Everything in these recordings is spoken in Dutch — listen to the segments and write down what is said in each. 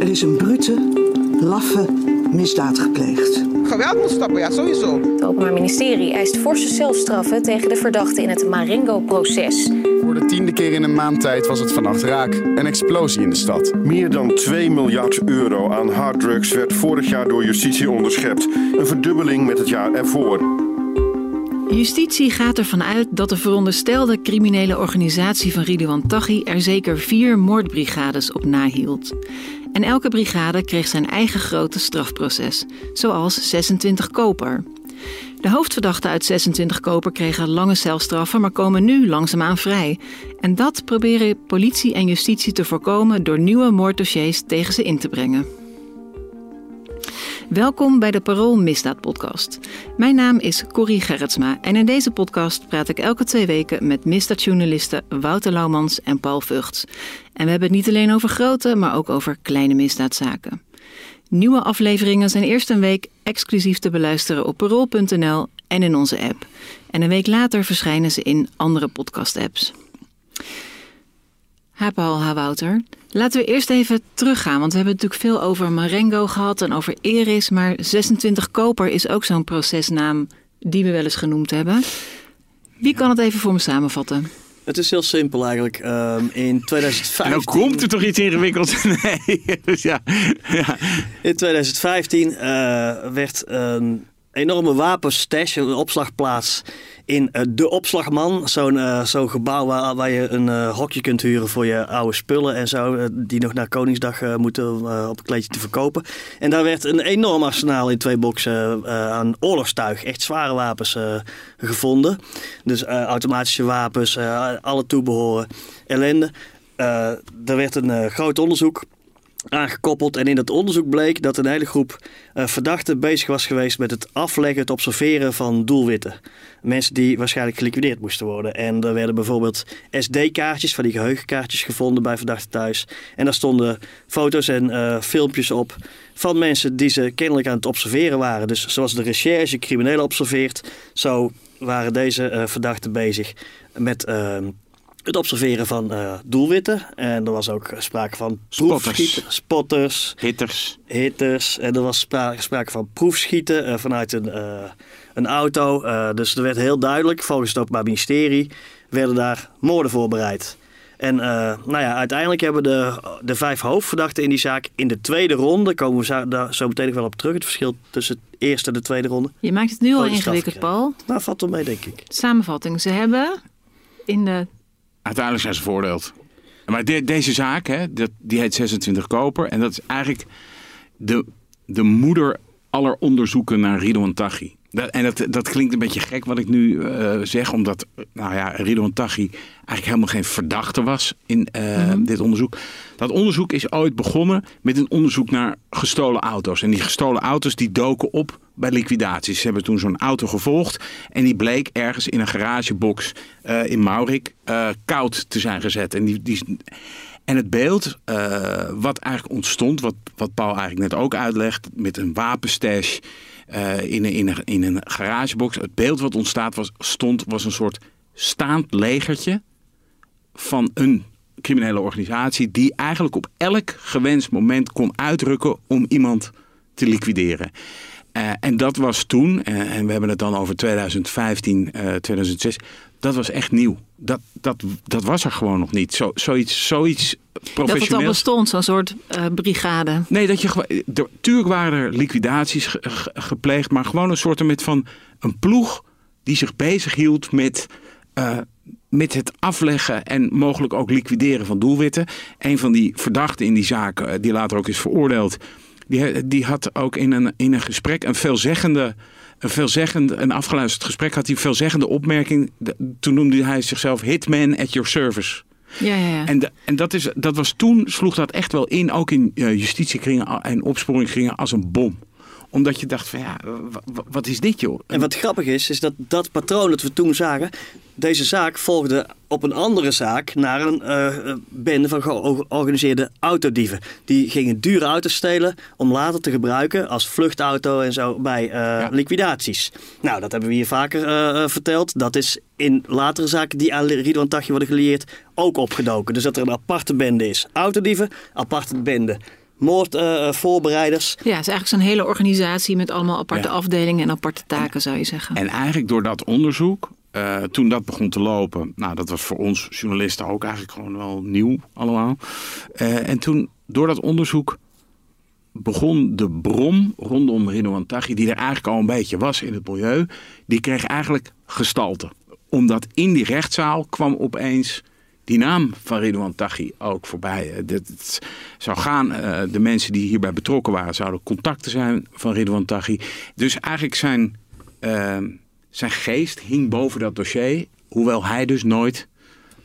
Er is een brute, laffe misdaad gepleegd. Geweld moet stoppen, ja, sowieso. Het Openbaar Ministerie eist forse zelfstraffen tegen de verdachten in het Marengo-proces. Voor de tiende keer in een maand tijd was het vannacht raak. Een explosie in de stad. Meer dan 2 miljard euro aan harddrugs werd vorig jaar door justitie onderschept. Een verdubbeling met het jaar ervoor. Justitie gaat ervan uit dat de veronderstelde criminele organisatie van Ridouan Taghi er zeker vier moordbrigades op nahield. En elke brigade kreeg zijn eigen grote strafproces, zoals 26 koper. De hoofdverdachten uit 26 koper kregen lange celstraffen, maar komen nu langzaamaan vrij. En dat proberen politie en justitie te voorkomen door nieuwe moorddossiers tegen ze in te brengen. Welkom bij de Parool Misdaad Podcast. Mijn naam is Corrie Gerritsma en in deze podcast praat ik elke twee weken met misdaadjournalisten Wouter Laumans en Paul Vugts. En we hebben het niet alleen over grote, maar ook over kleine misdaadzaken. Nieuwe afleveringen zijn eerst een week exclusief te beluisteren op parool.nl en in onze app. En een week later verschijnen ze in andere podcast-apps. Paul, ha Wouter. Laten we eerst even teruggaan, want we hebben natuurlijk veel over Marengo gehad en over Eris, maar 26 Koper is ook zo'n procesnaam die we wel eens genoemd hebben. Wie kan het even voor me samenvatten? Het is heel simpel eigenlijk. Um, in 2015... Nou komt er toch iets ingewikkeld? nee, dus ja. ja. In 2015 uh, werd een enorme wapenstash, een opslagplaats in uh, De Opslagman. Zo'n uh, zo'n gebouw waar, waar je een uh, hokje kunt huren voor je oude spullen en zo. die nog naar Koningsdag moeten op een kleedje te verkopen. En daar werd een enorm arsenaal in twee boxen aan oorlogstuig. Echt zware wapens gevonden. Dus automatische wapens, alle toebehoren, ellende. er werd een groot onderzoek aangekoppeld. En in dat onderzoek bleek dat een hele groep uh, verdachten bezig was geweest met het afleggen, het observeren van doelwitten. Mensen die waarschijnlijk geliquideerd moesten worden. En er werden bijvoorbeeld SD-kaartjes, van die geheugenkaartjes gevonden bij verdachten thuis. En daar stonden foto's en uh, filmpjes op van mensen die ze kennelijk aan het observeren waren. Dus zoals de recherche criminelen observeert, zo waren deze uh, verdachten bezig met ehm, het observeren van uh, doelwitten. En er was ook sprake van proefschieten, spotters, hitters. hitters. En er was sprake, sprake van proefschieten uh, vanuit een, uh, een auto. dus er werd heel duidelijk, volgens het Openbaar Ministerie, werden daar moorden voorbereid. En nou ja, uiteindelijk hebben de, de vijf hoofdverdachten in die zaak in de tweede ronde, komen we zo, daar zo meteen nog wel op terug, het verschil tussen de eerste en de tweede ronde. Je maakt het nu al ingewikkeld, Paul. Nou, valt wel mee, denk ik. Samenvatting. Ze hebben in de Uiteindelijk zijn ze veroordeeld. Maar de, deze zaak, hè, dat, die heet 26 Koper. En dat is eigenlijk de, de moeder aller onderzoeken naar Ridouan Taghi. Dat, en dat, dat klinkt een beetje gek wat ik nu uh, zeg, omdat nou ja, Ridouan Taghi eigenlijk helemaal geen verdachte was in uh, mm -hmm. dit onderzoek. Dat onderzoek is ooit begonnen met een onderzoek naar gestolen auto's. En die gestolen auto's die doken op bij liquidaties. Ze hebben toen zo'n auto gevolgd en die bleek ergens in een garagebox uh, in Maurik koud te zijn gezet. En die, die, en het beeld uh, wat eigenlijk ontstond, wat, wat Paul eigenlijk net ook uitlegt, met een wapenstash in, in, een, in een garagebox. Het beeld wat ontstaat was, stond, was een soort staand legertje van een criminele organisatie die eigenlijk op elk gewenst moment kon uitrukken om iemand te liquideren. Uh, en dat was toen, uh, en we hebben het dan over 2015, uh, 2006, dat was echt nieuw. Dat, dat, dat was er gewoon nog niet. Zo, zoiets, zoiets professioneel. Dat het al bestond, zo'n soort brigade. Nee, dat je Tuurlijk waren er liquidaties ge, ge, gepleegd, maar gewoon een soort van een ploeg die zich bezighield met, uh, met het afleggen en mogelijk ook liquideren van doelwitten. Een van die verdachten in die zaak, die later ook is veroordeeld, die, die had ook in een, in een gesprek een veelzeggende een veelzeggend, een afgeluisterd gesprek had hij een veelzeggende opmerking. Toen noemde hij zichzelf hitman at your service. Ja, ja, ja. En, de- en dat, is, dat was toen, sloeg dat echt wel in, ook in eh, justitiekringen en opsporingskringen, als een bom. Omdat je dacht van ja, wat is dit joh? En wat grappig is, is dat dat patroon dat we toen zagen, deze zaak volgde op een andere zaak naar een eh, bende van georganiseerde autodieven. Die gingen dure auto's stelen om later te gebruiken als vluchtauto en zo bij eh, liquidaties. Nou, dat hebben we hier vaker eh, eh, verteld. Dat is in latere zaken die aan Ridwan Taghi worden gelieerd ook opgedoken. Dus dat er een aparte bende is. Autodieven, aparte bende. Moordvoorbereiders. Ja, het is eigenlijk zo'n hele organisatie met allemaal aparte Ja. afdelingen en aparte taken, zou je zeggen. En eigenlijk door dat onderzoek, eh, toen dat begon te lopen, nou dat was voor ons journalisten ook eigenlijk gewoon wel nieuw allemaal. Eh, en toen door dat onderzoek begon de brom rondom Ridouan Taghi, die er eigenlijk al een beetje was in het milieu, die kreeg eigenlijk gestalte. Omdat in die rechtszaal kwam opeens die naam van Ridouan Taghi ook voorbij. Het zou gaan, eh, de mensen die hierbij betrokken waren, zouden contacten zijn van Ridouan Taghi. Dus eigenlijk zijn, eh, zijn geest hing boven dat dossier, hoewel hij dus nooit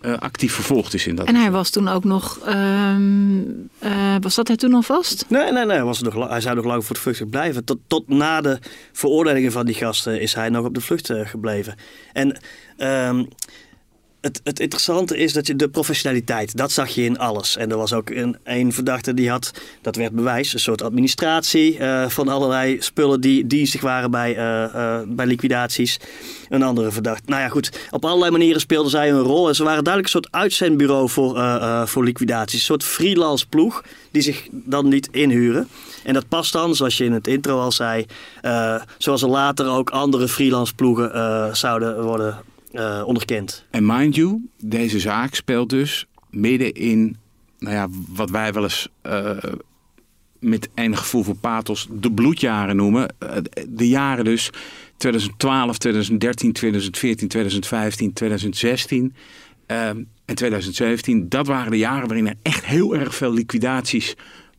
eh, actief vervolgd is in dat En hij was toen ook nog. ehm, eh, was dat hij toen al vast? Nee, nee, nee. Was nog, hij zou nog lang voor de vlucht blijven. Tot, tot na de veroordelingen van die gasten is hij nog op de vlucht gebleven. En ehm, het, het interessante is dat je de professionaliteit, dat zag je in alles. En er was ook een, verdachte die had, dat werd bewijs, een soort administratie eh, van allerlei spullen die dienstig waren bij, eh, eh, bij liquidaties. Een andere verdachte. Nou ja, goed. Op allerlei manieren speelden zij een rol. En ze waren duidelijk een soort uitzendbureau voor, voor liquidaties. Een soort freelance ploeg die zich dan niet inhuren. En dat past dan, zoals je in het intro al zei, zoals er later ook andere freelance ploegen zouden worden eh, onderkend. En mind you, deze zaak speelt dus midden in, nou ja, wat wij wel eens eh, met enig gevoel voor pathos de bloedjaren noemen. Eh, de jaren dus 2012, 2013, 2014, 2015, 2016 ehm, en 2017. Dat waren de jaren waarin er echt heel erg veel liquidaties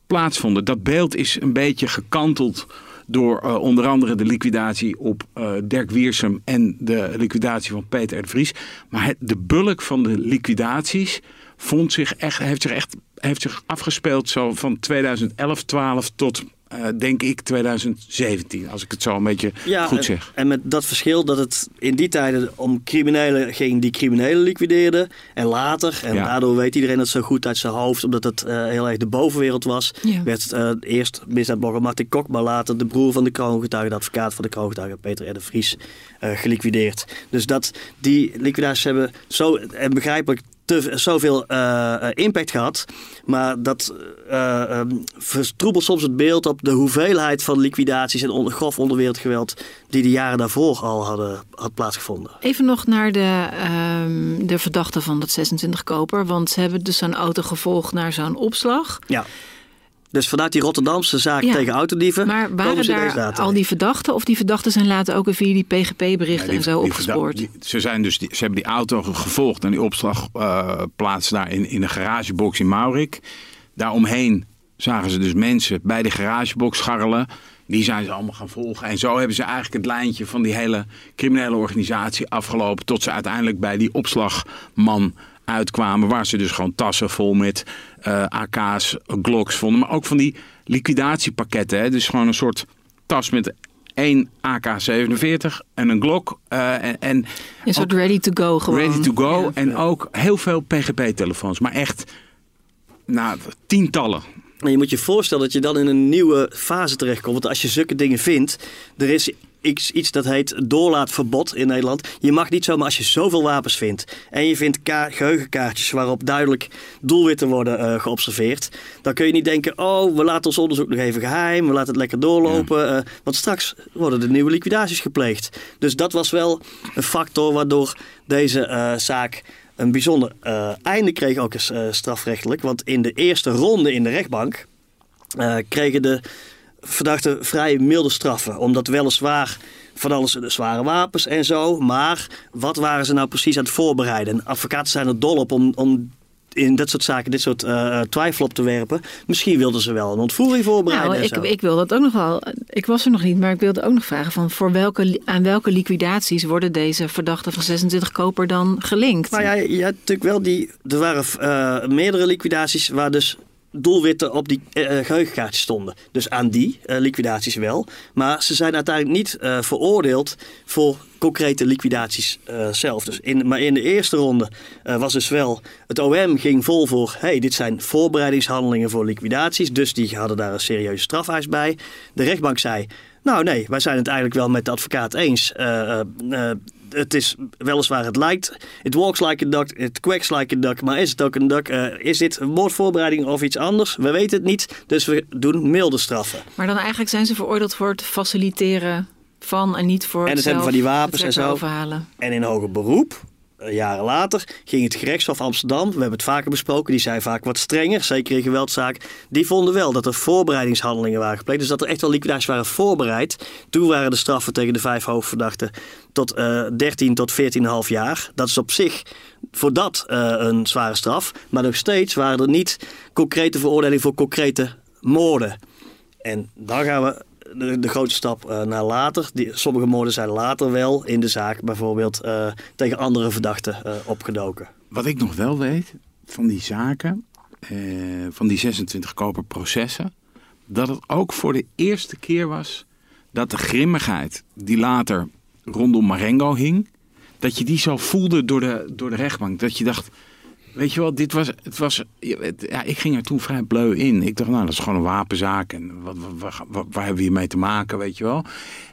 plaatsvonden. Dat beeld is een beetje gekanteld door eh, onder andere de liquidatie op eh, Dirk Wiersum en de liquidatie van Peter de Vries. Maar de bulk van de liquidaties vond zich echt, heeft, zich echt, heeft zich afgespeeld zo van 2011, 12 tot eh, denk ik 2017. Als ik het zo een beetje goed en, zeg. En met dat verschil dat het in die tijden om criminelen ging die criminelen liquideerden. En later, en Ja. daardoor weet iedereen dat zo goed uit zijn hoofd, omdat het eh, heel erg de bovenwereld was, Ja. werd eh, eerst misdaadblogger Martin Kok, maar later de broer van de kroongetuige, de advocaat van de kroongetuige Peter R. de Vries, eh, geliquideerd. Dus dat die liquidaties hebben zo, en begrijpelijk, te, zoveel eh, eh, impact gehad. Maar dat vertroebelt soms het beeld op de hoeveelheid van liquidaties en onder, grof onderwereldgeweld die de jaren daarvoor al hadden, had plaatsgevonden. Even nog naar de, ehm, de verdachte van dat 26 koper. Want ze hebben dus zo'n auto gevolgd naar zo'n opslag. Ja. Dus vanuit die Rotterdamse zaak Ja. tegen autodieven Maar komen waren ze in deze daar data. al die verdachten? Of die verdachten zijn later ook weer via die PGP-berichten Ja, en zo die opgespoord? die- ze, zijn dus die, ze hebben die auto ge- gevolgd en die opslagplaats daar in, in de garagebox in Maurik. Daaromheen zagen ze dus mensen bij de garagebox scharrelen. Die zijn ze allemaal gaan volgen. En zo hebben ze eigenlijk het lijntje van die hele criminele organisatie afgelopen. Tot ze uiteindelijk bij die opslagman uitkwamen. Waar ze dus gewoon tassen vol met eh, AK's, Glocks vonden. Maar ook van die liquidatiepakketten. Hè. Dus gewoon een soort tas met één AK-47 en een Glock. eh, en, en Een soort ready to go gewoon. ready to go. Ja. En ook heel veel PGP-telefoons. Maar echt, nou, tientallen. En je moet je voorstellen dat je dan in een nieuwe fase terechtkomt. Want als je zulke dingen vindt, er is iets, iets dat heet doorlaatverbod in Nederland. Je mag niet zomaar als je zoveel wapens vindt en je vindt ka- geheugenkaartjes waarop duidelijk doelwitten worden eh, geobserveerd. Dan kun je niet denken, oh, we laten ons onderzoek nog even geheim, we laten het lekker doorlopen. eh, want straks worden er nieuwe liquidaties gepleegd. Dus dat was wel een factor waardoor deze eh, zaak een bijzonder einde kreeg, ook eens strafrechtelijk. Want in de eerste ronde in de rechtbank kregen de verdachten vrij milde straffen. Omdat weliswaar van alles de zware wapens en zo. Maar wat waren ze nou precies aan het voorbereiden? En advocaten zijn er dol op om, om in dat soort zaken dit soort uh, twijfel op te werpen. Misschien wilden ze wel een ontvoering voorbereiden. Nou, ik, ik wil dat ook nog wel. Ik was er nog niet, maar ik wilde ook nog vragen van voor welke, aan welke liquidaties worden deze verdachten van 26 koper dan gelinkt? Nou ja, je hebt natuurlijk wel die. Er waren uh, meerdere liquidaties waar dus doelwitten op die uh, geheugenkaartjes stonden. Dus aan die uh, liquidaties wel. Maar ze zijn uiteindelijk niet veroordeeld voor concrete liquidaties zelf. Dus in, maar in de eerste ronde was dus wel... Het OM ging vol voor... hey, dit zijn voorbereidingshandelingen voor liquidaties. Dus die hadden daar een serieuze strafeis bij. De rechtbank zei... Nou nee, wij zijn het eigenlijk wel met de advocaat eens het is weliswaar, het lijkt, it walks like a duck, it quacks like a duck, maar is het ook een duck? Uh, is dit een moordvoorbereiding of iets anders? We weten het niet, dus we doen milde straffen. Maar dan eigenlijk zijn ze veroordeeld voor het faciliteren van en niet voor en het, het hebben van die wapens en zo. Overhalen. En in hoger beroep eh, jaren later ging het gerechtshof Amsterdam, we hebben het vaker besproken, die zijn vaak wat strenger, zeker in geweldzaak. Die vonden wel dat er voorbereidingshandelingen waren gepleegd. Dus dat er echt wel liquidaties waren voorbereid. Toen waren de straffen tegen de vijf hoofdverdachten tot uh, 13 tot 14,5 jaar. Dat is op zich voor dat uh, een zware straf. Maar nog steeds waren er niet concrete veroordelingen voor concrete moorden. En dan gaan we de, de grote stap uh, naar later. Die, sommige moorden zijn later wel in de zaak bijvoorbeeld uh, tegen andere verdachten uh, opgedoken. Wat ik nog wel weet van die zaken, van die 26 koperprocessen, dat het ook voor de eerste keer was dat de grimmigheid die later rondom Marengo hing, dat je die zo voelde door de, door de rechtbank. Dat je dacht, Weet je wel, dit was, het was, ja, ik ging er toen vrij bleu in. Ik dacht, nou, dat is gewoon een wapenzaak. En wat, wat, wat, waar hebben we hiermee te maken, weet je wel?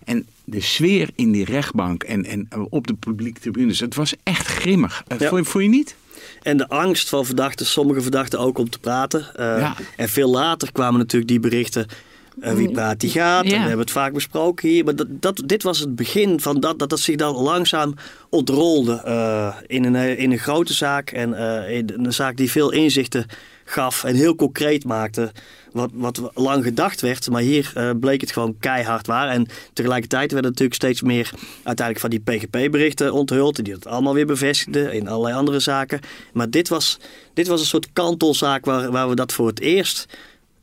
En de sfeer in die rechtbank en, en op de publieke tribunes, het was echt grimmig. Ja. Voel, je, je niet? En de angst van verdachten, sommige verdachten ook om te praten. Uh, ja. En veel later kwamen natuurlijk die berichten wie praat die gaat. Ja. We hebben het vaak besproken hier. Maar dat, dat, dit was het begin van dat, dat dat zich dan langzaam ontrolde uh, in, een, in een grote zaak. En uh, in een zaak die veel inzichten gaf en heel concreet maakte. Wat, wat lang gedacht werd, maar hier uh, bleek het gewoon keihard waar. En tegelijkertijd werden natuurlijk steeds meer uiteindelijk van die PGP-berichten onthuld. Die dat allemaal weer bevestigden in allerlei andere zaken. Maar dit was, dit was een soort kantelzaak waar, waar we dat voor het eerst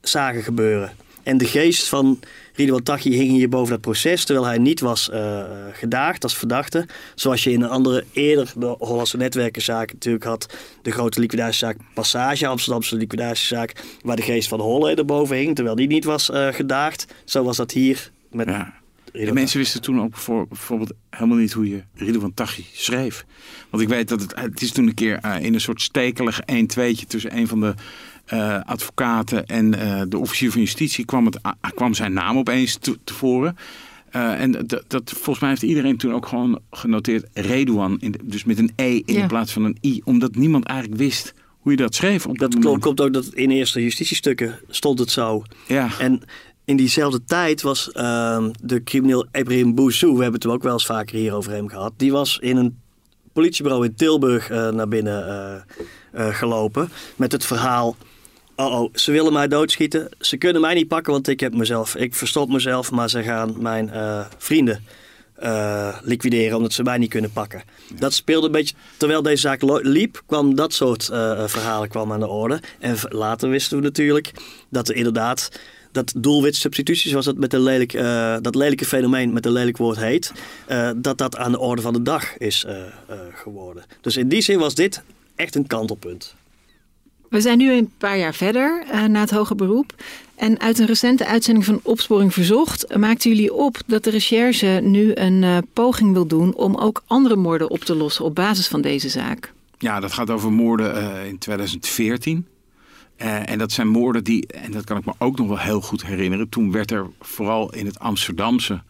zagen gebeuren. En de geest van Ridwan Taghi hing hier boven dat proces, terwijl hij niet was uh, gedaagd als verdachte. Zoals je in een andere eerder de Hollandse netwerkenzaak natuurlijk had. De grote liquidatiezaak Passage, Amsterdamse liquidatiezaak, waar de geest van Holle erboven hing, terwijl die niet was uh, gedaagd. Zo was dat hier met... Ja. De mensen wisten toen ook voor, bijvoorbeeld helemaal niet hoe je Ridwan Taghi schreef. Want ik weet dat het, het is toen een keer uh, in een soort stekelig 1-2'tje tussen een van de uh, advocaten en uh, de officier van justitie kwam, het, uh, kwam zijn naam opeens tevoren. en dat, volgens mij heeft iedereen toen ook gewoon genoteerd Redouan, in, dus met een E in ja. plaats van een I, omdat niemand eigenlijk wist hoe je dat schreef. Op dat klopt, komt ook dat in eerste justitiestukken stond het zo. Ja. En in diezelfde tijd was uh, de crimineel Ibrahim Bouzou, we hebben het ook wel eens vaker hier over hem gehad, die was in een politiebureau in Tilburg naar binnen gelopen met het verhaal oh oh, ze willen mij doodschieten. Ze kunnen mij niet pakken, want ik heb mezelf. Ik verstop mezelf, maar ze gaan mijn uh, vrienden uh, liquideren omdat ze mij niet kunnen pakken. Dat speelde een beetje, terwijl deze zaak liep, kwam dat soort uh, verhalen kwam aan de orde. En later wisten we natuurlijk dat er inderdaad dat doelwitsubstitutie, zoals dat met een lelijk, dat lelijke fenomeen met een lelijk woord heet, dat dat aan de orde van de dag is geworden. Dus in die zin was dit echt een kantelpunt. We zijn nu een paar jaar verder uh, na het hoger beroep. En uit een recente uitzending van Opsporing Verzocht maakten jullie op dat de recherche nu een uh, poging wil doen om ook andere moorden op te lossen op basis van deze zaak. Ja, dat gaat over moorden uh, in 2014. en dat zijn moorden die, en dat kan ik me ook nog wel heel goed herinneren. Toen werd er vooral in het Amsterdamse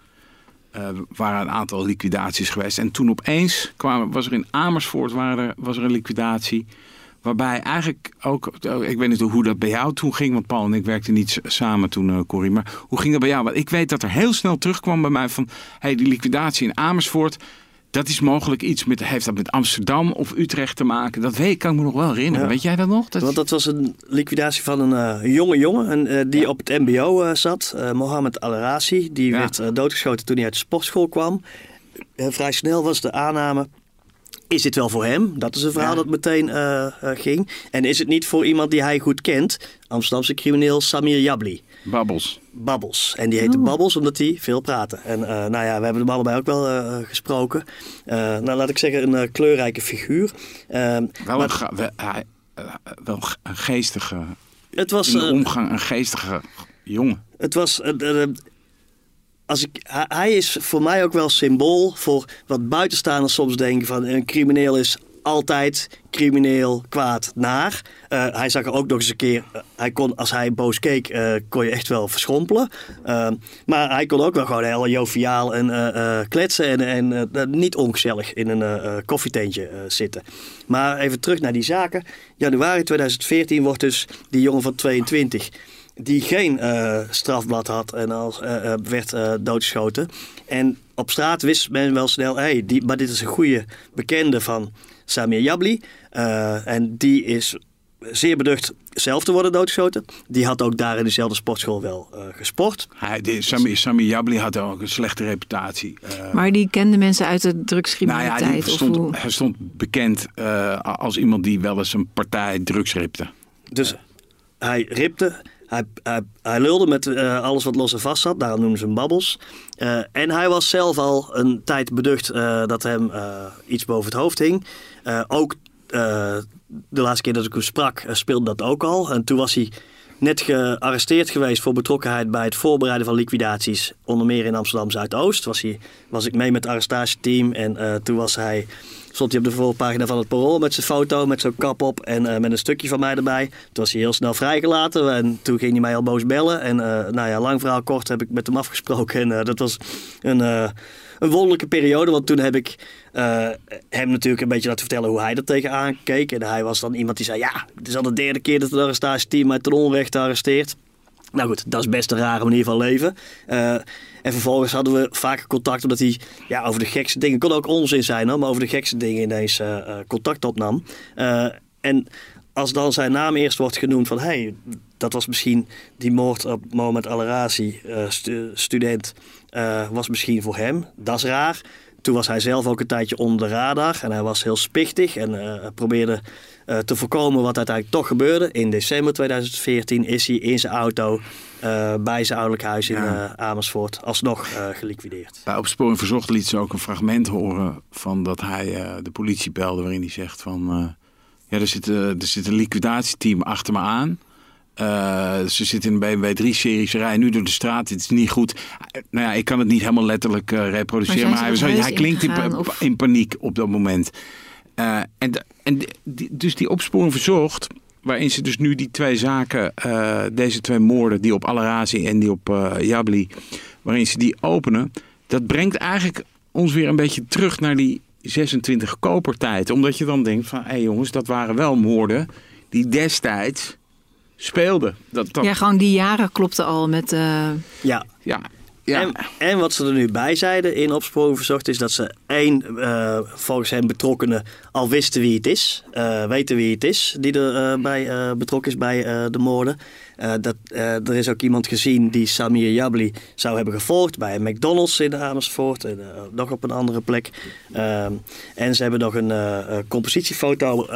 waren een aantal liquidaties geweest. En toen opeens was er in Amersfoort waren was er een liquidatie. Waarbij eigenlijk ook, ik weet niet hoe dat bij jou toen ging, want Paul en ik werkten niet samen toen, uh, Corrie. Maar hoe ging dat bij jou? Want ik weet dat er heel snel terugkwam bij mij van, hey, die liquidatie in Amersfoort, dat is mogelijk iets met, heeft dat met Amsterdam of Utrecht te maken? Dat weet, kan ik me nog wel herinneren. Ja. Weet jij dat nog? Dat... Want dat was een liquidatie van een uh, jonge jongen en, uh, die ja. op het MBO uh, zat, Mohamed Al-Arasi. Die ja. werd doodgeschoten toen hij uit de sportschool kwam. vrij snel was de aanname is dit wel voor hem? Dat is een verhaal dat meteen eh, eh, ging. En is het niet voor iemand die hij goed kent? Amsterdamse crimineel Samir Jabli. Babbels. Babbels. En die heette Babbels omdat hij veel praatte. En eh, nou ja, we hebben hem allebei ook wel eh, gesproken. Eh, nou, laat ik zeggen, een kleurrijke figuur. Ehm, Wel, maar een, ga- wel een geestige, het was... in de omgang een geestige jongen. Het was. Als hij, is voor mij ook wel symbool voor wat buitenstaanders soms denken van een crimineel is altijd crimineel kwaad naar. Eh, hij zag er ook nog eens een keer, eh, hij kon, als hij boos keek, eh, kon je echt wel verschrompelen. Eh, maar hij kon ook wel gewoon heel joviaal en kletsen en, en niet ongezellig in een koffietentje zitten. Maar even terug naar die zaken. Januari 2014 wordt dus die jongen van 22 die geen eh, strafblad had en als, eh, eh, werd eh, doodgeschoten. En op straat wist men wel snel, hey, die, maar dit is een goede bekende van Samir Jabli. Eh, en die is zeer beducht zelf te worden doodgeschoten. Die had ook daar in dezelfde sportschool wel eh, gesport. Hij, de, Sami, Sami Jabli had ook een slechte reputatie. Eh, Maar die kende mensen uit de nou ja, drugscriminaliteit. of stond, hoe? hij stond bekend eh, als iemand die wel eens een partij drugs ripte. Dus hij ripte, hij, hij, lulde met eh, alles wat los en vast zat. Daarom noemen ze hem babbels. Eh, en hij was zelf al een tijd beducht eh, dat hem iets boven het hoofd hing. Ook de laatste keer dat ik hem sprak speelde dat ook al. En toen was hij net gearresteerd geweest voor betrokkenheid bij het voorbereiden van liquidaties. Onder meer in Amsterdam Zuidoost. Was, hij, was ik mee met het arrestatieteam en toen was hij stond hij op de voorpagina van het Parool met zijn foto, met zo'n kap op en eh, met een stukje van mij erbij. Toen was hij heel snel vrijgelaten en toen ging hij mij al boos bellen. En eh, nou ja, lang verhaal kort heb ik met hem afgesproken en eh, dat was een, een wonderlijke periode. Want toen heb ik hem natuurlijk een beetje laten vertellen hoe hij er tegenaan keek. En hij was dan iemand die zei, ja, het is al de derde keer dat het arrestatieteam mij ten onrechte arresteert. Nou goed, dat is best een rare manier van leven. En vervolgens hadden we vaker contact, omdat hij ja, over de gekste dingen, kon ook onzin zijn, maar over de gekste dingen ineens eh, contact opnam. Eh, en als dan zijn naam eerst wordt genoemd van, hey, dat was misschien die moord op Mohamed Al-Arazi, eh, stu- student, was misschien voor hem. Dat is raar. Toen was hij zelf ook een tijdje onder de radar en hij was heel spichtig en eh, probeerde eh, te voorkomen wat uiteindelijk toch gebeurde. In december 2014 is hij in zijn auto eh, bij zijn ouderlijk huis in Ja. Amersfoort alsnog geliquideerd. Bij Opsporing Verzocht liet ze ook een fragment horen van dat hij de politie belde waarin hij zegt van... ja, er zit, er zit een liquidatieteam achter me aan. Eh, ze zitten in een BMW 3-serie, ze rijden nu door de straat, het is niet goed. Eh, nou ja, ik kan het niet helemaal letterlijk eh, reproduceren, Maar hij, hij klinkt in, pa- ingegaan, of- in paniek op dat moment. En en die, dus die Opsporing Verzocht, waarin ze dus nu die twee zaken, deze twee moorden, die op Alarazi en die op Jabli, waarin ze die openen, dat brengt eigenlijk ons weer een beetje terug naar die 26 kopertijd. Omdat je dan denkt van, hé jongens, dat waren wel moorden die destijds speelden. Dat, dat, Ja, gewoon die jaren klopte al met... eh, Ja, ja, ja. En, en wat ze er nu bij zeiden in opsporing verzocht is dat ze één, eh, volgens hen betrokkenen al wisten wie het is. eh, weten wie het is die er bij eh, betrokken is bij eh, de moorden. Eh, dat, eh, er is ook iemand gezien die Samir Jabli zou hebben gevolgd bij een McDonald's in Amersfoort en eh, nog op een andere plek. Ehm, en ze hebben nog een compositiefoto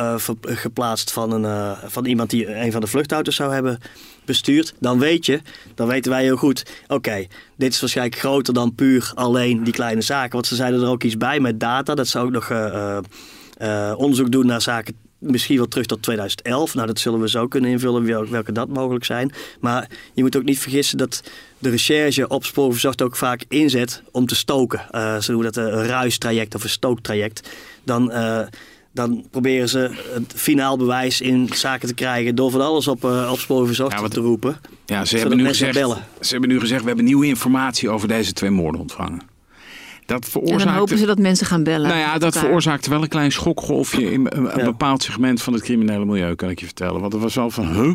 geplaatst van, een, van iemand die een van de vluchtauto's zou hebben bestuurd. Dan weet je, dan weten wij heel goed, oké, dit is waarschijnlijk groter dan puur alleen die kleine zaken. Want ze zeiden er ook iets bij met data, dat ze ook nog onderzoek doen naar zaken misschien wel terug tot 2011. Nou, dat zullen we zo kunnen invullen wel- welke dat mogelijk zijn. Maar je moet ook niet vergissen dat de recherche op spoorverzocht ook vaak inzet om te stoken. Eh ze noemen dat een ruistraject of een stooktraject. Dan, eh, dan proberen ze het finaal bewijs in zaken te krijgen door van alles op, eh op spoorverzocht Ja, wat- te roepen. Ja, ze hebben, nu gezegd, bellen. ze hebben nu gezegd, we hebben nieuwe informatie over deze twee moorden ontvangen. Dat en dan hopen ze dat mensen gaan bellen. Nou ja, dat Elkaar. veroorzaakte wel een klein schokgolfje in een, een Ja. bepaald segment van het criminele milieu, kan ik je vertellen. Want het was wel van, huh?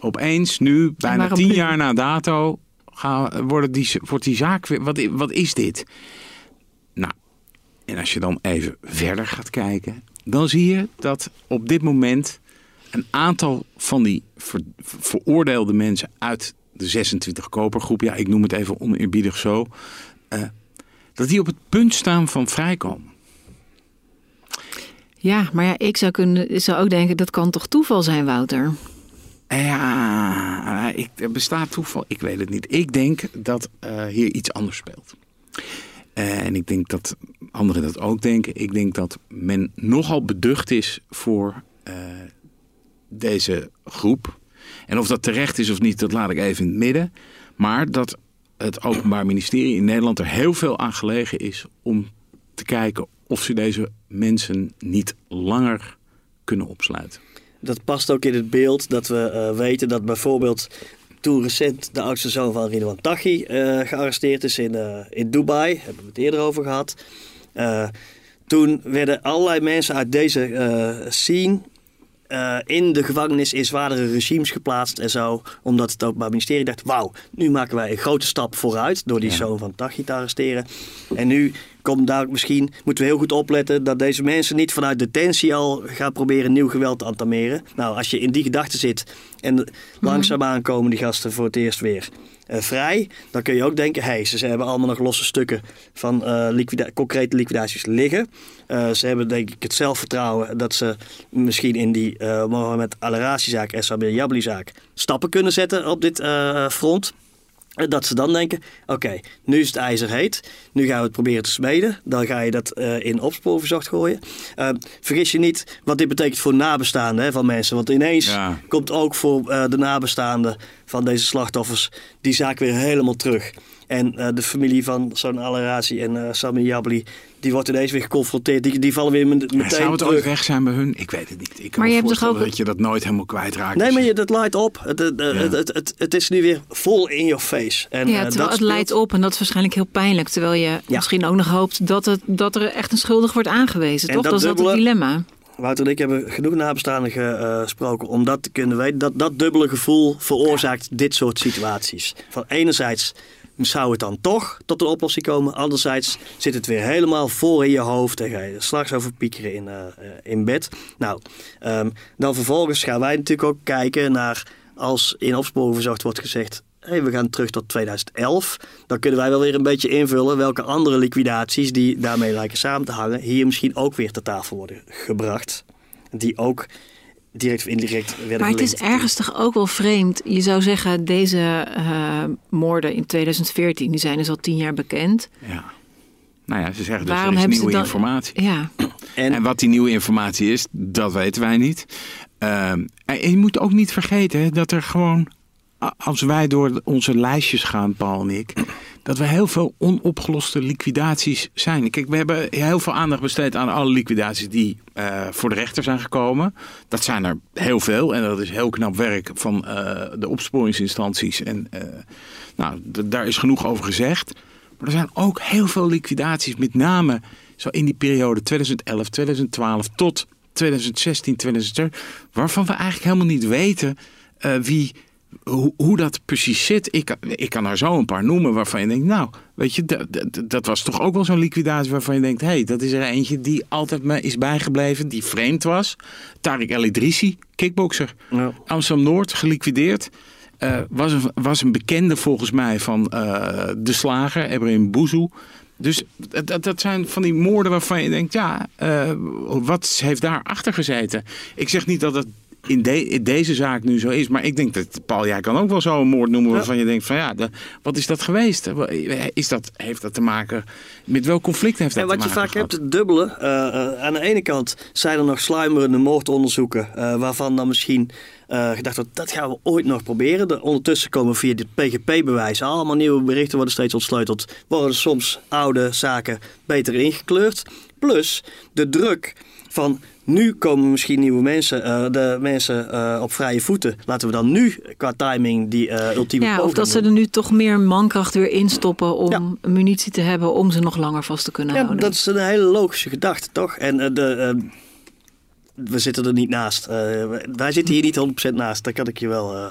Opeens, nu, bijna tien jaar na dato, gaan, worden die, wordt die zaak weer... Wat, wat is dit? Nou, en als je dan even verder gaat kijken, dan zie je dat op dit moment een aantal van die ver- veroordeelde mensen uit de 26 kopergroep, ja, ik noem het even oneerbiedig zo, eh, dat die op het punt staan van vrijkomen. Ja, maar ja, ik zou, kunnen, zou ook denken, dat kan toch toeval zijn, Wouter? Ja, ik, er bestaat toeval. Ik weet het niet. Ik denk dat eh, hier iets anders speelt. Eh, en ik denk dat anderen dat ook denken. Ik denk dat men nogal beducht is voor eh, deze groep. En of dat terecht is of niet, dat laat ik even in het midden. Maar dat het Openbaar Ministerie in Nederland er heel veel aan gelegen is om te kijken of ze deze mensen niet langer kunnen opsluiten. Dat past ook in het beeld dat we eh, weten dat bijvoorbeeld toen recent de oudste zoon van Ridwan Taghi eh, gearresteerd is in, uh, in Dubai. Hebben we het eerder over gehad. toen werden allerlei mensen uit deze scene in de gevangenis in zwaardere regimes geplaatst en zo. Omdat het Openbaar Ministerie dacht, wauw, nu maken wij een grote stap vooruit door die zoon van Taghi te arresteren. En nu komt daar misschien, moeten we heel goed opletten dat deze mensen niet vanuit detentie al gaan proberen nieuw geweld te antameren. Nou, als je in die gedachte zit en mhm. langzaamaan komen die gasten voor het eerst weer uh, vrij, dan kun je ook denken, hé, hey, ze, hebben allemaal nog losse stukken van uh, liquida concrete liquidaties liggen. Uh, ze hebben denk ik het zelfvertrouwen dat ze misschien in die Mohamed Al-Arazi-zaak, Esabir Jabli-zaak, stappen kunnen zetten op dit front. Dat ze dan denken, oké, nu is het ijzer heet. Nu gaan we het proberen te smeden. Dan ga je dat uh, in opspoorverzocht gooien. Uh, vergis je niet wat dit betekent voor nabestaanden hè, van mensen. Want ineens komt ook voor uh, de nabestaanden van deze slachtoffers die zaak weer helemaal terug. En uh, de familie van zo'n Alarazi en uh, Sami Jabli, die wordt ineens weer geconfronteerd. Die, die vallen weer meteen maar Zou het terug. ooit weg zijn bij hun? Ik weet het niet. Ik kan maar me je hebt toch ook... dat je dat nooit helemaal kwijtraakt. Nee, maar je, dat leidt op. Het, het, ja. het, het, het, het, is nu weer vol in your face. En, ja, terwijl uh, het leidt op en dat is waarschijnlijk heel pijnlijk. Terwijl je ja. misschien ook nog hoopt dat, het, dat er echt een schuldig wordt aangewezen. En toch? Dat, dat is dubbele, het dilemma. Wouter en ik hebben genoeg nabestaanden gesproken om dat te kunnen weten. Dat, dat dubbele gevoel veroorzaakt dit soort situaties. Van enerzijds zou het dan toch tot een oplossing komen. Anderzijds zit het weer helemaal voor in je hoofd en ga je er straks over piekeren in, uh, in bed. Nou, um, dan vervolgens gaan wij natuurlijk ook kijken naar als in opsporing verzocht wordt gezegd... Hey, we gaan terug tot 2011. Dan kunnen wij wel weer een beetje invullen welke andere liquidaties die daarmee lijken samen te hangen, hier misschien ook weer ter tafel worden gebracht. Die ook direct of indirect werden Maar het is ergens toch ook wel vreemd. Je zou zeggen, deze uh, moorden in 2014, die zijn dus al tien jaar bekend. Ja. Nou ja, ze zeggen dus Waarom er is nieuwe dan... informatie. Ja. En... en... wat die nieuwe informatie is, dat weten wij niet. Uh, en je moet ook niet vergeten dat er gewoon, als wij door onze lijstjes gaan, Paul en ik, dat we heel veel onopgeloste liquidaties zijn. Kijk, we hebben heel veel aandacht besteed aan alle liquidaties die uh, voor de rechter zijn gekomen. Dat zijn er heel veel en dat is heel knap werk van uh, de opsporingsinstanties. En uh, nou, daar is genoeg over gezegd. Maar er zijn ook heel veel liquidaties, met name zo in die periode 2011, 2012 tot 2016, 2017, waarvan we eigenlijk helemaal niet weten wie hoe, hoe dat precies zit, ik, ik kan er zo een paar noemen waarvan je denkt, nou, weet je, dat, dat, dat was toch ook wel zo'n liquidatie waarvan je denkt, hé, hey, dat is er eentje die altijd me is bijgebleven, die vreemd was. Tariq El Idrissi, kickboxer, ja. Amsterdam-Noord, geliquideerd. Uh, was, een, was een bekende volgens mij van uh, de slager, Ebrahim Bouzou. Dus dat, dat zijn van die moorden waarvan je denkt, ja, uh, wat heeft daar achter gezeten? Ik zeg niet dat het in, de, in, deze zaak nu zo is. Maar ik denk dat, Paul, jij kan ook wel zo een moord noemen waarvan je denkt van ja, de, wat is dat geweest? Is dat, heeft dat te maken, met welk conflict heeft dat en te maken Wat je vaak hebt, het dubbele. Uh, aan de ene kant zijn er nog sluimerende moordonderzoeken uh, waarvan dan misschien uh, gedacht wordt, dat gaan we ooit nog proberen. De, ondertussen komen via dit PGP-bewijs allemaal nieuwe berichten worden steeds ontsleuteld. Worden soms oude zaken beter ingekleurd. Plus de druk van nu komen misschien nieuwe mensen, uh, de mensen uh, op vrije voeten. Laten we dan nu qua timing die uh, ultieme Ja, of dat ze er nu toch meer mankracht weer instoppen om ja. munitie te hebben om ze nog langer vast te kunnen ja, houden. Dat is een hele logische gedachte, toch? En de, we zitten er niet naast. wij zitten hier niet 100% naast, dat kan ik je wel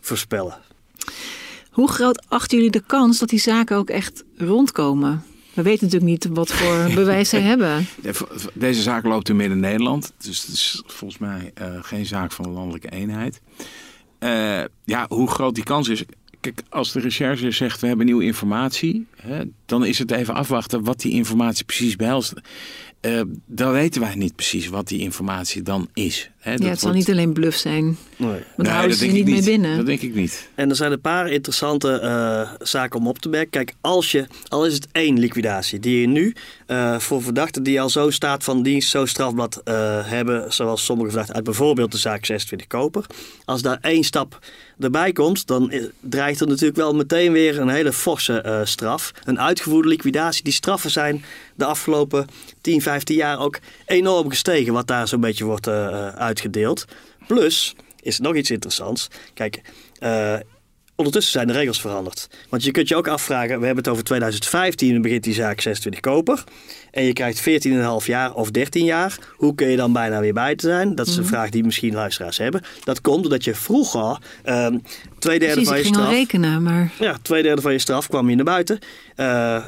voorspellen. Hoe groot achten jullie de kans dat die zaken ook echt rondkomen? We weten natuurlijk niet wat voor bewijs zij hebben. Deze zaak loopt in Midden-Nederland. Dus het is volgens mij uh, geen zaak van landelijke eenheid. Uh, ja, hoe groot die kans is. Kijk, als de recherche zegt we hebben nieuwe informatie, hè, dan is het even afwachten wat die informatie precies behelst. Eh, dan weten wij niet precies wat die informatie dan is. Hè, ja, het zal niet alleen bluff zijn. Nee. Want Nee, daar houden dat ze niet ik mee binnen. Dat denk ik niet. En er zijn een paar interessante eh, zaken om op te merken. Kijk, als je, al is het één liquidatie, die je nu eh, voor verdachten die al zo'n staat van dienst, zo'n strafblad eh, hebben, zoals sommige verdachten uit bijvoorbeeld de zaak 26 Koper. Als daar één stap erbij komt, dan dreigt er natuurlijk wel meteen weer een hele forse eh, straf. Een uitgevoerde liquidatie. Die straffen zijn de afgelopen 10, 15 jaar ook enorm gestegen, wat daar zo'n beetje wordt eh, eh, uitgedeeld. Plus is nog iets interessants. Kijk, ondertussen zijn de regels veranderd. Want je kunt je ook afvragen, we hebben het over 2015, dan begint die zaak 26 koper. En je krijgt 14,5 jaar of 13 jaar. Hoe kun je dan bijna weer bij te zijn? Dat is een vraag die misschien luisteraars hebben. Dat komt omdat je vroeger ehm twee derde Precies, van je straf... rekenen, maar Ja, twee derde van je straf kwam je naar buiten. Eh,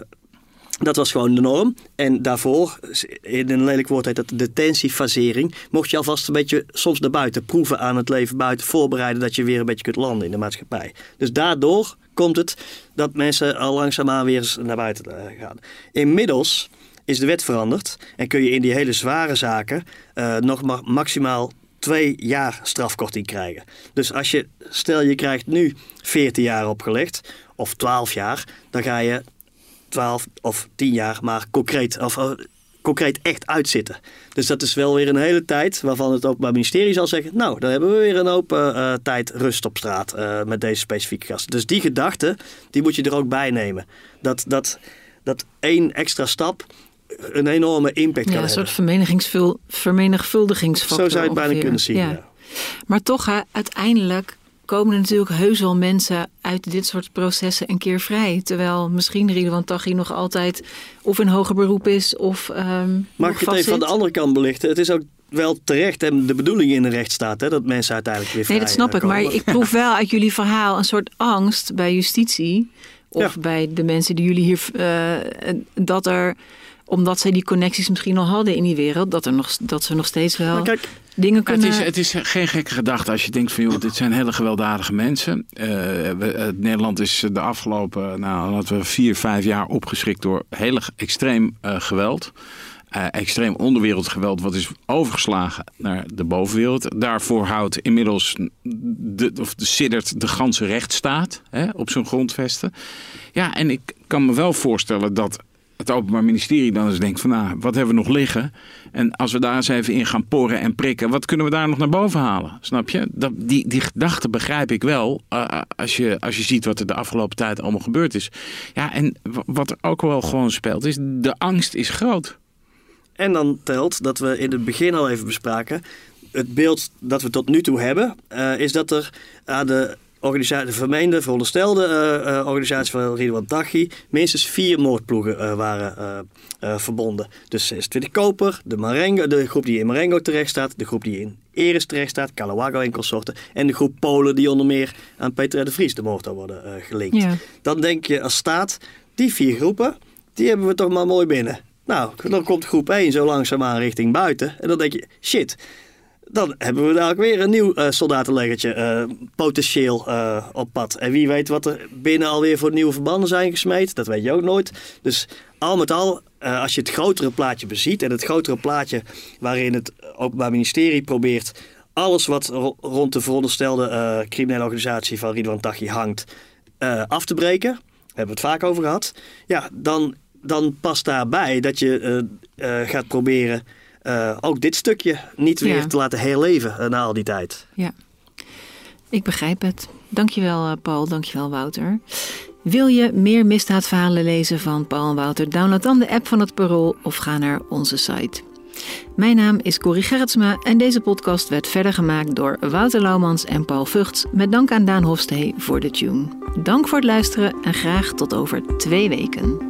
dat was gewoon de norm. En daarvoor, in een lelijk woord heet dat detentiefasering, mocht je alvast een beetje soms naar buiten proeven aan het leven buiten, voorbereiden dat je weer een beetje kunt landen in de maatschappij. Dus daardoor komt het dat mensen al langzaamaan weer naar buiten eh, gaan. Inmiddels is de wet veranderd en kun je in die hele zware zaken eh, nog maar maximaal twee jaar strafkorting krijgen. Dus als je, stel je krijgt nu 14 jaar opgelegd of 12 jaar, dan ga je 12 of 10 jaar maar concreet, of, eh, concreet echt uitzitten. Dus dat is wel weer een hele tijd waarvan het Openbaar Ministerie zal zeggen... nou, dan hebben we weer een hoop eh, tijd rust op straat eh, met deze specifieke gasten. Dus die gedachte, die moet je er ook bij nemen. Dat, dat, dat één extra stap een enorme impact ja, kan een hebben. soort vermenigvul- vermenigvuldigingsfactor. Zo zou je het bijna ongeveer. kunnen zien. Ja. ja. Maar toch, hè, uiteindelijk komen er natuurlijk heus wel mensen uit dit soort processen een keer vrij. Terwijl misschien Ridwan Taghi nog altijd of in hoger beroep is of ehm Mag ik het even van de vastzit. andere kant belichten? Het is ook wel terecht en de bedoeling in de rechtsstaat hè, dat mensen uiteindelijk weer vrij Nee, dat snap ik. Maar ik proef wel uit jullie verhaal een soort angst bij justitie. Of Ja. bij de mensen die jullie hier. eh, dat er, omdat zij die connecties misschien al hadden in die wereld, dat, er nog, dat ze nog steeds wel Maar kijk, dingen Maar het, is, het is geen gekke gedachte als je denkt van joh, dit zijn hele gewelddadige mensen. Eh, we- Nederland is de afgelopen, nou laten we vier, vijf jaar opgeschrikt door heel extreem eh, geweld. Eh, extreem onderwereldgeweld, wat is overgeslagen naar de bovenwereld. Daarvoor houdt inmiddels de, of de siddert de ganse rechtsstaat hè, op zijn grondvesten. Ja, en ik kan me wel voorstellen dat het Openbaar Ministerie dan eens denkt van nou, wat hebben we nog liggen? En als we daar eens even in gaan porren en prikken, wat kunnen we daar nog naar boven halen? Snap je? Dat, die, die gedachte begrijp ik wel eh, als, je, als je ziet wat er de afgelopen tijd allemaal gebeurd is. Ja, en wat er ook wel gewoon speelt is, de angst is groot. En dan telt dat we in het begin al even bespraken. Het beeld dat we tot nu toe hebben, eh, is dat er aan de organisatie, de vermeende, veronderstelde eh, eh, organisatie van Ridwan Taghi minstens vier moordploegen eh, waren verbonden. Dus 26 Koper, de, Marengo, de groep die in Marengo terecht staat, de groep die in Eres terecht staat, Calawago en consorten, en de groep Polen die onder meer aan Peter de Vries de moord al worden gelinkt. Ja. Dan denk je als staat, die vier groepen, die hebben we toch maar mooi binnen. Nou, dan komt groep 1 zo langzaamaan richting buiten. En dan denk je, shit, dan hebben we dadelijk weer een nieuw eh soldatenlegertje eh, potentieel eh, op pad. En wie weet wat er binnen alweer voor nieuwe verbanden zijn gesmeed. Dat weet je ook nooit. Dus al met al, als je het grotere plaatje beziet... en het grotere plaatje waarin het Openbaar Ministerie probeert... alles wat ro- rond de veronderstelde criminele organisatie van Ridwan Taghi hangt... af te breken, daar hebben we het vaak over gehad... ja, dan, dan past daarbij dat je gaat proberen... eh, ook dit stukje niet weer Ja. te laten herleven eh, na al die tijd. Ja, ik begrijp het. Dankjewel eh, Paul, dankjewel Wouter. Wil je meer misdaadverhalen lezen van Paul en Wouter? Download dan de app van het Parool of ga naar onze site. Mijn naam is Corrie Gerritsma en deze podcast werd verder gemaakt door Wouter Laumans en Paul Vugts met dank aan Daan Hofstee voor de tune. Dank voor het luisteren en graag tot over twee weken.